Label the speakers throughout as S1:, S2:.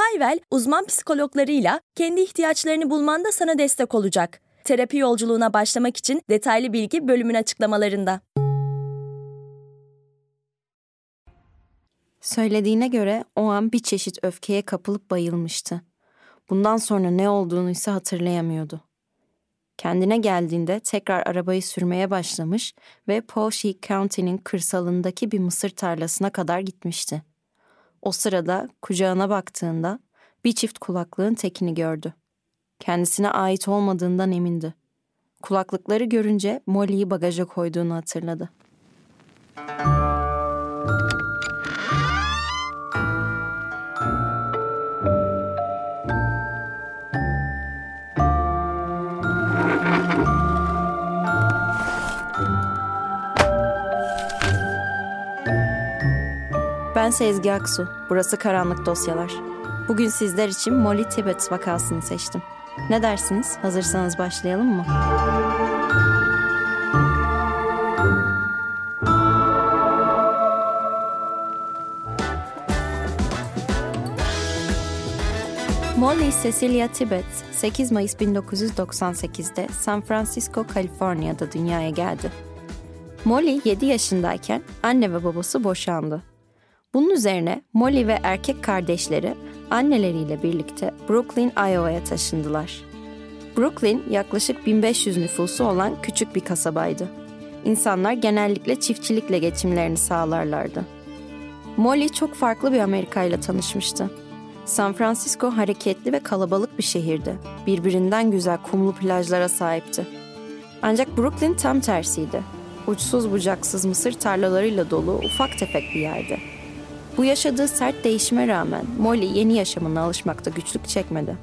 S1: Hayvel, uzman psikologlarıyla kendi ihtiyaçlarını bulmanda sana destek olacak. Terapi yolculuğuna başlamak için detaylı bilgi bölümün açıklamalarında.
S2: Söylediğine göre o an bir çeşit öfkeye kapılıp bayılmıştı. Bundan sonra ne olduğunu ise hatırlayamıyordu. Kendine geldiğinde tekrar arabayı sürmeye başlamış ve Poshie County'nin kırsalındaki bir mısır tarlasına kadar gitmişti. O sırada kucağına baktığında bir çift kulaklığın tekini gördü. Kendisine ait olmadığından emindi. Kulaklıkları görünce Molly'yi bagaja koyduğunu hatırladı. Ben Sezgi Aksu. Burası Karanlık Dosyalar. Bugün sizler için Molly Tibbet vakasını seçtim. Ne dersiniz? Hazırsanız başlayalım mı? Molly Cecilia Tibbet 8 Mayıs 1998'de San Francisco, Kaliforniya'da dünyaya geldi. Molly 7 yaşındayken anne ve babası boşandı. Bunun üzerine Molly ve erkek kardeşleri anneleriyle birlikte Brooklyn, Iowa'ya taşındılar. Brooklyn yaklaşık 1500 nüfusu olan küçük bir kasabaydı. İnsanlar genellikle çiftçilikle geçimlerini sağlarlardı. Molly çok farklı bir Amerika ile tanışmıştı. San Francisco hareketli ve kalabalık bir şehirdi. Birbirinden güzel kumlu plajlara sahipti. Ancak Brooklyn tam tersiydi. Uçsuz bucaksız mısır tarlalarıyla dolu ufak tefek bir yerdi. Bu yaşadığı sert değişime rağmen Molly yeni yaşamına alışmakta güçlük çekmedi.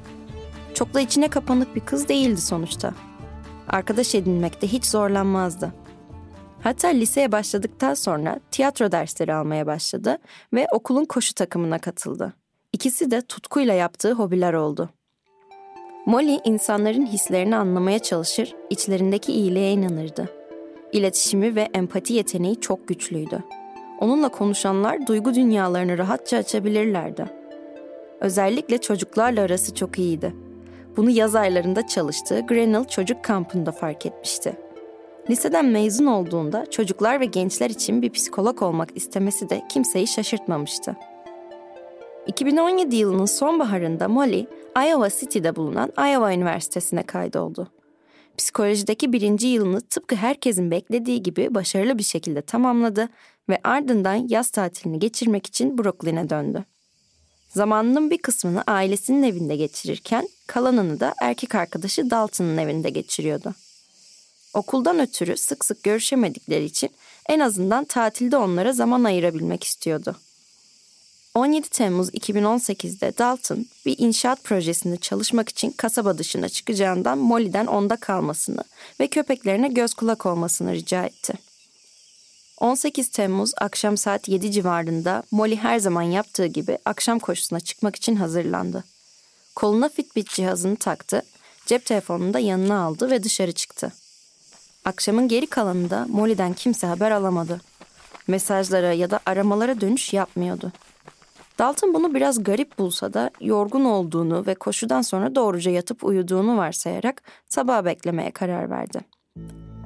S2: Çok da içine kapanık bir kız değildi sonuçta. Arkadaş edinmekte hiç zorlanmazdı. Hatta liseye başladıktan sonra tiyatro dersleri almaya başladı ve okulun koşu takımına katıldı. İkisi de tutkuyla yaptığı hobiler oldu. Molly insanların hislerini anlamaya çalışır, içlerindeki iyiliğe inanırdı. İletişimi ve empati yeteneği çok güçlüydü. Onunla konuşanlar duygu dünyalarını rahatça açabilirlerdi. Özellikle çocuklarla arası çok iyiydi. Bunu yaz aylarında çalıştığı Grenell Çocuk Kampı'nda fark etmişti. Liseden mezun olduğunda çocuklar ve gençler için bir psikolog olmak istemesi de kimseyi şaşırtmamıştı. 2017 yılının sonbaharında Molly, Iowa City'de bulunan Iowa Üniversitesi'ne kaydoldu. Psikolojideki birinci yılını tıpkı herkesin beklediği gibi başarılı bir şekilde tamamladı ve ardından yaz tatilini geçirmek için Brooklyn'e döndü. Zamanının bir kısmını ailesinin evinde geçirirken kalanını da erkek arkadaşı Dalton'ın evinde geçiriyordu. Okuldan ötürü sık sık görüşemedikleri için en azından tatilde onlara zaman ayırabilmek istiyordu. 17 Temmuz 2018'de Dalton bir inşaat projesinde çalışmak için kasaba dışına çıkacağından Molly'den onda kalmasını ve köpeklerine göz kulak olmasını rica etti. 18 Temmuz akşam saat 7 civarında Molly her zaman yaptığı gibi akşam koşusuna çıkmak için hazırlandı. Koluna Fitbit cihazını taktı, cep telefonunu da yanına aldı ve dışarı çıktı. Akşamın geri kalanında Molly'den kimse haber alamadı. Mesajlara ya da aramalara dönüş yapmıyordu. Dalton bunu biraz garip bulsa da yorgun olduğunu ve koşudan sonra doğruca yatıp uyuduğunu varsayarak sabah beklemeye karar verdi.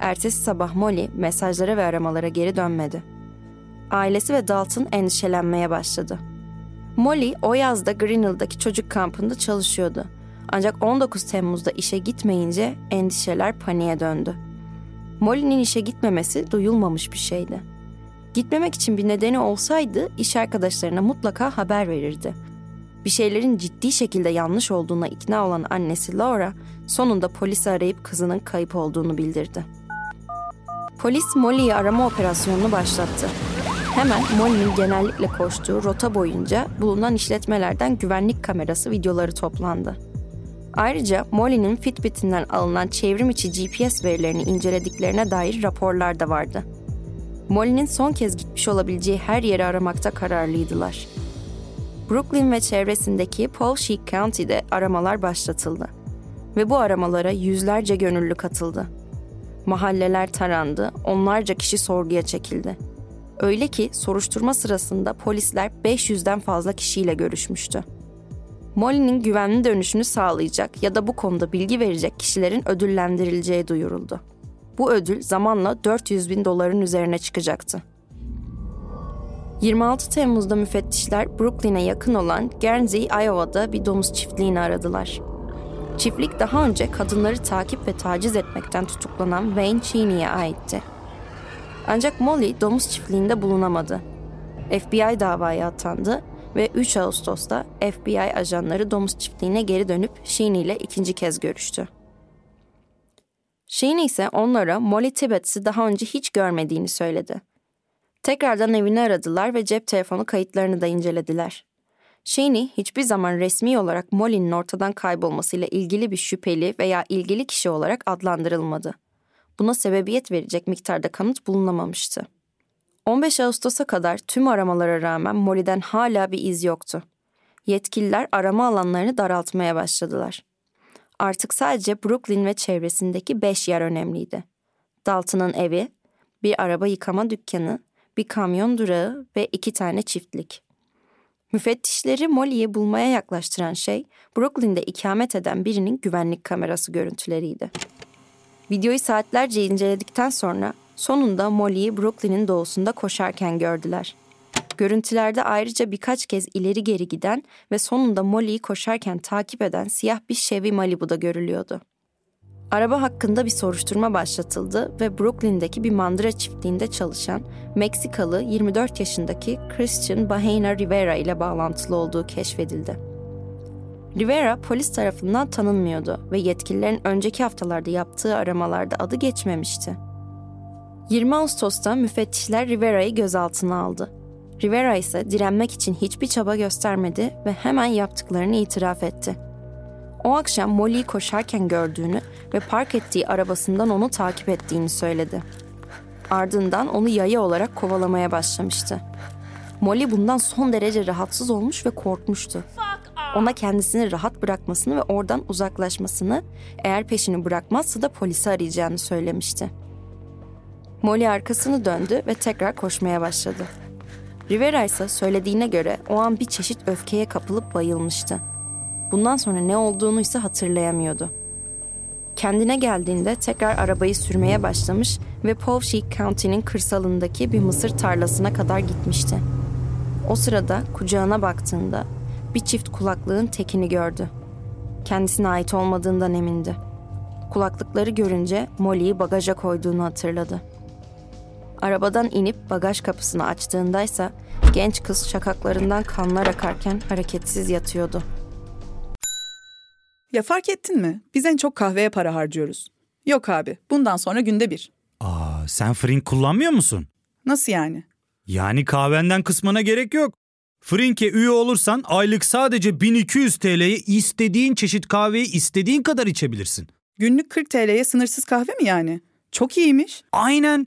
S2: Ertesi sabah Molly mesajlara ve aramalara geri dönmedi. Ailesi ve Dalton endişelenmeye başladı. Molly o yazda Greenhill'daki çocuk kampında çalışıyordu. Ancak 19 Temmuz'da işe gitmeyince endişeler paniğe döndü. Molly'nin işe gitmemesi duyulmamış bir şeydi. Gitmemek için bir nedeni olsaydı iş arkadaşlarına mutlaka haber verirdi. Bir şeylerin ciddi şekilde yanlış olduğuna ikna olan annesi Laura sonunda polisi arayıp kızının kayıp olduğunu bildirdi. Polis Molly'yi arama operasyonunu başlattı. Hemen Molly'nin genellikle koştuğu rota boyunca bulunan işletmelerden güvenlik kamerası videoları toplandı. Ayrıca Molly'nin Fitbit'inden alınan çevrim içi GPS verilerini incelediklerine dair raporlar da vardı. Molly'nin son kez gitmiş olabileceği her yeri aramakta kararlıydılar. Brooklyn ve çevresindeki Paul Sheik County'de aramalar başlatıldı. Ve bu aramalara yüzlerce gönüllü katıldı. Mahalleler tarandı, onlarca kişi sorguya çekildi. Öyle ki soruşturma sırasında polisler 500'den fazla kişiyle görüşmüştü. Molly'nin güvenli dönüşünü sağlayacak ya da bu konuda bilgi verecek kişilerin ödüllendirileceği duyuruldu. Bu ödül zamanla 400 bin doların üzerine çıkacaktı. 26 Temmuz'da müfettişler Brooklyn'e yakın olan Guernsey, Iowa'da bir domuz çiftliğini aradılar. Çiftlik daha önce kadınları takip ve taciz etmekten tutuklanan Wayne Cheney'e aitti. Ancak Molly domuz çiftliğinde bulunamadı. FBI davaya atandı ve 3 Ağustos'ta FBI ajanları domuz çiftliğine geri dönüp Sheeney ile ikinci kez görüştü. Sheeney ise onlara Molly Tibbets'i daha önce hiç görmediğini söyledi. Tekrardan evini aradılar ve cep telefonu kayıtlarını da incelediler. Sheeney hiçbir zaman resmi olarak Molly'nin ortadan kaybolmasıyla ilgili bir şüpheli veya ilgili kişi olarak adlandırılmadı. Buna sebebiyet verecek miktarda kanıt bulunamamıştı. 15 Ağustos'a kadar tüm aramalara rağmen Molly'den hala bir iz yoktu. Yetkililer arama alanlarını daraltmaya başladılar. Artık sadece Brooklyn ve çevresindeki 5 yer önemliydi. Dalton'ın evi, bir araba yıkama dükkanı, bir kamyon durağı ve iki tane çiftlik. Müfettişleri Molly'yi bulmaya yaklaştıran şey Brooklyn'de ikamet eden birinin güvenlik kamerası görüntüleriydi. Videoyu saatlerce inceledikten sonra sonunda Molly'yi Brooklyn'in doğusunda koşarken gördüler. Görüntülerde ayrıca birkaç kez ileri geri giden ve sonunda Molly'yi koşarken takip eden siyah bir Chevy Malibu'da görülüyordu. Araba hakkında bir soruşturma başlatıldı ve Brooklyn'deki bir mandıra çiftliğinde çalışan Meksikalı 24 yaşındaki Christian Bahena Rivera ile bağlantılı olduğu keşfedildi. Rivera polis tarafından tanınmıyordu ve yetkililerin önceki haftalarda yaptığı aramalarda adı geçmemişti. 20 Ağustos'ta müfettişler Rivera'yı gözaltına aldı. Rivera ise direnmek için hiçbir çaba göstermedi ve hemen yaptıklarını itiraf etti. O akşam Molly'yi koşarken gördüğünü ve park ettiği arabasından onu takip ettiğini söyledi. Ardından onu yaya olarak kovalamaya başlamıştı. Molly bundan son derece rahatsız olmuş ve korkmuştu. Ona kendisini rahat bırakmasını ve oradan uzaklaşmasını, eğer peşini bırakmazsa da polisi arayacağını söylemişti. Molly arkasını döndü ve tekrar koşmaya başladı. Rivera ise söylediğine göre o an bir çeşit öfkeye kapılıp bayılmıştı. Bundan sonra ne olduğunu ise hatırlayamıyordu. Kendine geldiğinde tekrar arabayı sürmeye başlamış ve Poweshiek County'nin kırsalındaki bir mısır tarlasına kadar gitmişti. O sırada kucağına baktığında bir çift kulaklığın tekini gördü. Kendisine ait olmadığından emindi. Kulaklıkları görünce Molly'yi bagaja koyduğunu hatırladı. Arabadan inip bagaj kapısını açtığındaysa genç kız şakaklarından kanlar akarken hareketsiz yatıyordu.
S3: Ya fark ettin mi? Biz en çok kahveye para harcıyoruz. Yok abi, bundan sonra günde bir.
S4: Aa, sen Frink kullanmıyor musun?
S3: Nasıl yani?
S4: Yani kahvenden kısmına gerek yok. Frink'e üye olursan aylık sadece 1200 TL'ye istediğin çeşit kahveyi istediğin kadar içebilirsin.
S3: Günlük 40 TL'ye sınırsız kahve mi yani? Çok iyiymiş.
S4: Aynen.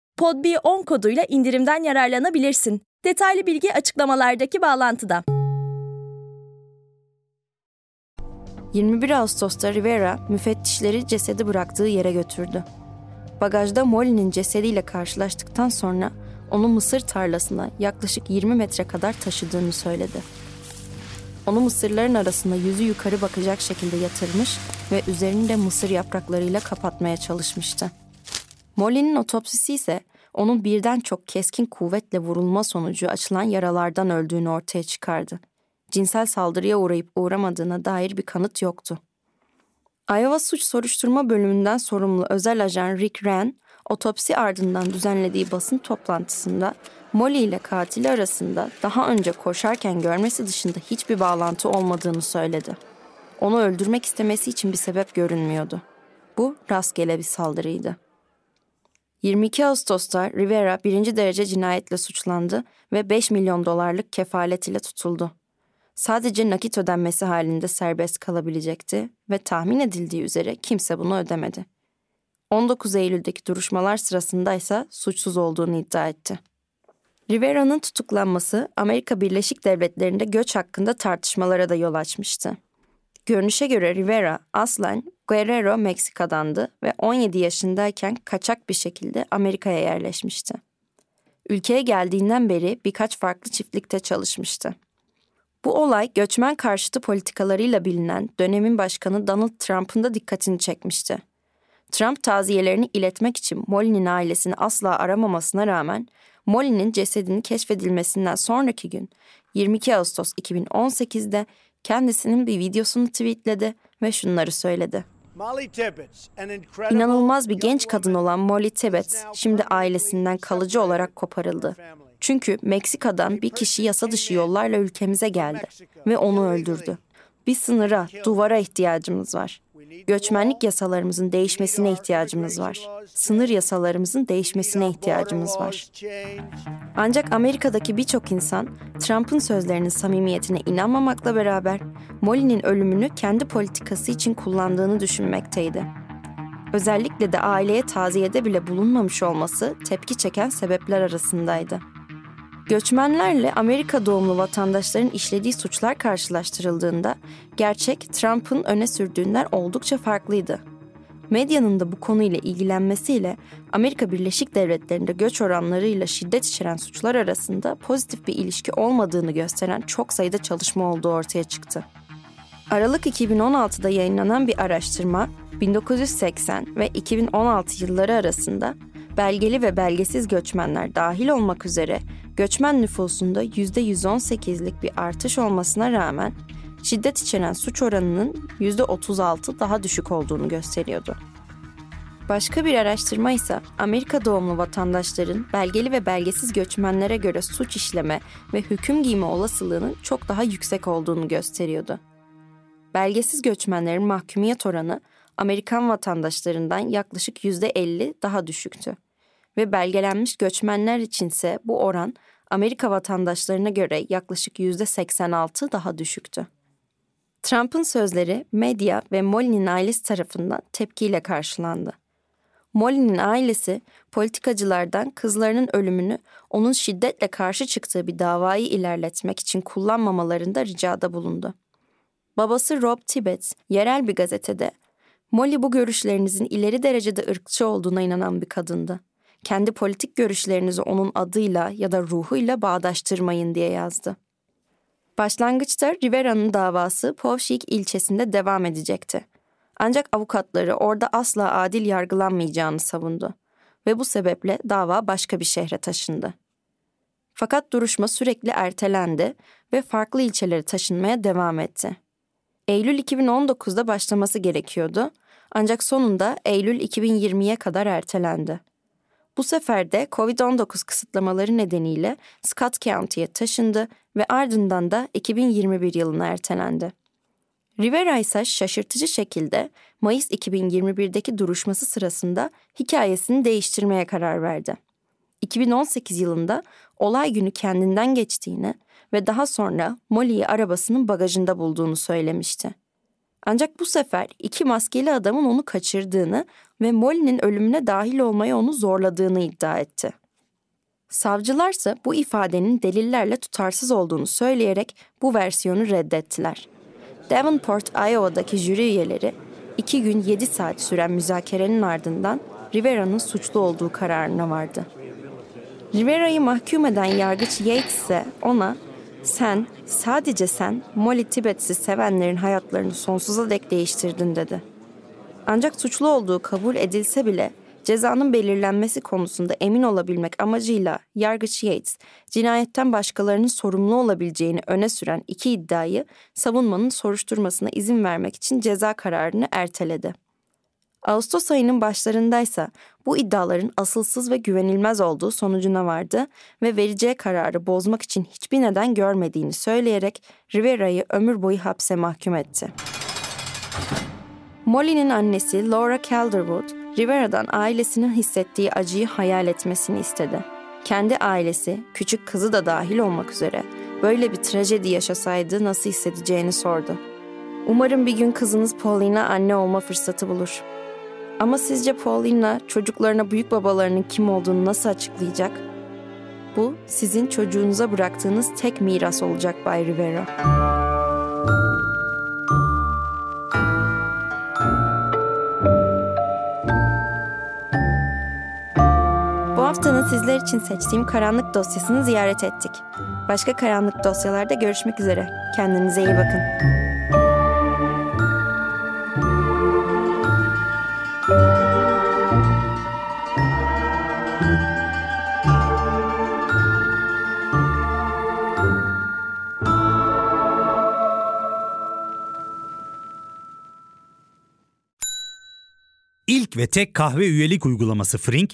S1: PodB10 koduyla indirimden yararlanabilirsin. Detaylı bilgi açıklamalardaki bağlantıda.
S2: 21 Ağustos'ta Rivera müfettişleri cesedi bıraktığı yere götürdü. Bagajda Molly'nin cesediyle karşılaştıktan sonra onu mısır tarlasına yaklaşık 20 metre kadar taşıdığını söyledi. Onu mısırların arasında yüzü yukarı bakacak şekilde yatırmış ve üzerini de mısır yapraklarıyla kapatmaya çalışmıştı. Molly'nin otopsisi ise onun birden çok keskin kuvvetle vurulma sonucu açılan yaralardan öldüğünü ortaya çıkardı. Cinsel saldırıya uğrayıp uğramadığına dair bir kanıt yoktu. Iowa Suç Soruşturma Bölümünden sorumlu özel ajan Rick Wren, otopsi ardından düzenlediği basın toplantısında Molly ile katili arasında daha önce koşarken görmesi dışında hiçbir bağlantı olmadığını söyledi. Onu öldürmek istemesi için bir sebep görünmüyordu. Bu rastgele bir saldırıydı. 22 Ağustos'ta Rivera birinci derece cinayetle suçlandı ve 5 milyon dolarlık kefalet ile tutuldu. Sadece nakit ödenmesi halinde serbest kalabilecekti ve tahmin edildiği üzere kimse bunu ödemedi. 19 Eylül'deki duruşmalar sırasında ise suçsuz olduğunu iddia etti. Rivera'nın tutuklanması Amerika Birleşik Devletleri'nde göç hakkında tartışmalara da yol açmıştı. Görünüşe göre Rivera aslen Guerrero, Meksika'dandı ve 17 yaşındayken kaçak bir şekilde Amerika'ya yerleşmişti. Ülkeye geldiğinden beri birkaç farklı çiftlikte çalışmıştı. Bu olay göçmen karşıtı politikalarıyla bilinen dönemin başkanı Donald Trump'ın da dikkatini çekmişti. Trump taziyelerini iletmek için Molly'nin ailesini asla aramamasına rağmen Molly'nin cesedini keşfedilmesinden sonraki gün 22 Ağustos 2018'de kendisinin bir videosunu tweetledi ve şunları söyledi. İnanılmaz bir genç kadın olan Molly Tibbetts şimdi ailesinden kalıcı olarak koparıldı. Çünkü Meksika'dan bir kişi yasa dışı yollarla ülkemize geldi ve onu öldürdü. Bir sınıra, duvara ihtiyacımız var. Göçmenlik yasalarımızın değişmesine ihtiyacımız var. Sınır yasalarımızın değişmesine ihtiyacımız var. Ancak Amerika'daki birçok insan Trump'ın sözlerinin samimiyetine inanmamakla beraber Molly'nin ölümünü kendi politikası için kullandığını düşünmekteydi. Özellikle de aileye taziyede bile bulunmamış olması tepki çeken sebepler arasındaydı. Göçmenlerle Amerika doğumlu vatandaşların işlediği suçlar karşılaştırıldığında gerçek Trump'ın öne sürdüğünden oldukça farklıydı. Medyanın da bu konuyla ilgilenmesiyle Amerika Birleşik Devletleri'nde göç oranlarıyla şiddet içeren suçlar arasında pozitif bir ilişki olmadığını gösteren çok sayıda çalışma olduğu ortaya çıktı. Aralık 2016'da yayınlanan bir araştırma 1980 ve 2016 yılları arasında belgeli ve belgesiz göçmenler dahil olmak üzere göçmen nüfusunda %118'lik bir artış olmasına rağmen şiddet içeren suç oranının %36 daha düşük olduğunu gösteriyordu. Başka bir araştırma ise Amerika doğumlu vatandaşların belgeli ve belgesiz göçmenlere göre suç işleme ve hüküm giyme olasılığının çok daha yüksek olduğunu gösteriyordu. Belgesiz göçmenlerin mahkumiyet oranı Amerikan vatandaşlarından yaklaşık %50 daha düşüktü. Ve belgelenmiş göçmenler içinse bu oran Amerika vatandaşlarına göre yaklaşık %86 daha düşüktü. Trump'ın sözleri medya ve Molly'nin ailesi tarafından tepkiyle karşılandı. Molly'nin ailesi politikacılardan kızlarının ölümünü onun şiddetle karşı çıktığı bir davayı ilerletmek için kullanmamalarında ricada bulundu. Babası Rob Tibbetts yerel bir gazetede Molly bu görüşlerinizin ileri derecede ırkçı olduğuna inanan bir kadındı. Kendi politik görüşlerinizi onun adıyla ya da ruhuyla bağdaştırmayın diye yazdı. Başlangıçta Rivera'nın davası Povşik ilçesinde devam edecekti. Ancak avukatları orada asla adil yargılanmayacağını savundu ve bu sebeple dava başka bir şehre taşındı. Fakat duruşma sürekli ertelendi ve farklı ilçelere taşınmaya devam etti. Eylül 2019'da başlaması gerekiyordu ancak sonunda Eylül 2020'ye kadar ertelendi. Bu sefer de COVID-19 kısıtlamaları nedeniyle Scott County'ye taşındı ve ardından da 2021 yılına ertelendi. Rivera ise şaşırtıcı şekilde Mayıs 2021'deki duruşması sırasında hikayesini değiştirmeye karar verdi. 2018 yılında olay günü kendinden geçtiğini ve daha sonra Molly'yi arabasının bagajında bulduğunu söylemişti. Ancak bu sefer iki maskeli adamın onu kaçırdığını ve Molly'nin ölümüne dahil olmaya onu zorladığını iddia etti. Savcılarsa bu ifadenin delillerle tutarsız olduğunu söyleyerek bu versiyonu reddettiler. Davenport, Iowa'daki jüri üyeleri iki gün yedi saat süren müzakerenin ardından Rivera'nın suçlu olduğu kararına vardı. Rivera'yı mahkum eden yargıç Yates ise ona sen, sadece sen Molly Tibbetts'i sevenlerin hayatlarını sonsuza dek değiştirdin dedi. Ancak suçlu olduğu kabul edilse bile Cezanın belirlenmesi konusunda emin olabilmek amacıyla yargıç Yates, cinayetten başkalarının sorumlu olabileceğini öne süren iki iddiayı savunmanın soruşturmasına izin vermek için ceza kararını erteledi. Ağustos ayının başlarındaysa bu iddiaların asılsız ve güvenilmez olduğu sonucuna vardı ve vereceği kararı bozmak için hiçbir neden görmediğini söyleyerek Rivera'yı ömür boyu hapse mahkum etti. Molly'nin annesi Laura Calderwood, Rivera'dan ailesinin hissettiği acıyı hayal etmesini istedi. Kendi ailesi, küçük kızı da dahil olmak üzere böyle bir trajedi yaşasaydı nasıl hissedeceğini sordu. Umarım bir gün kızınız Paulina anne olma fırsatı bulur. Ama sizce Paulina çocuklarına büyük babalarının kim olduğunu nasıl açıklayacak? Bu sizin çocuğunuza bıraktığınız tek miras olacak Bay Rivera. Sizler için seçtiğim karanlık dosyasını ziyaret ettik. Başka karanlık dosyalarda görüşmek üzere. Kendinize iyi bakın.
S4: İlk ve tek kahve üyelik uygulaması Frink,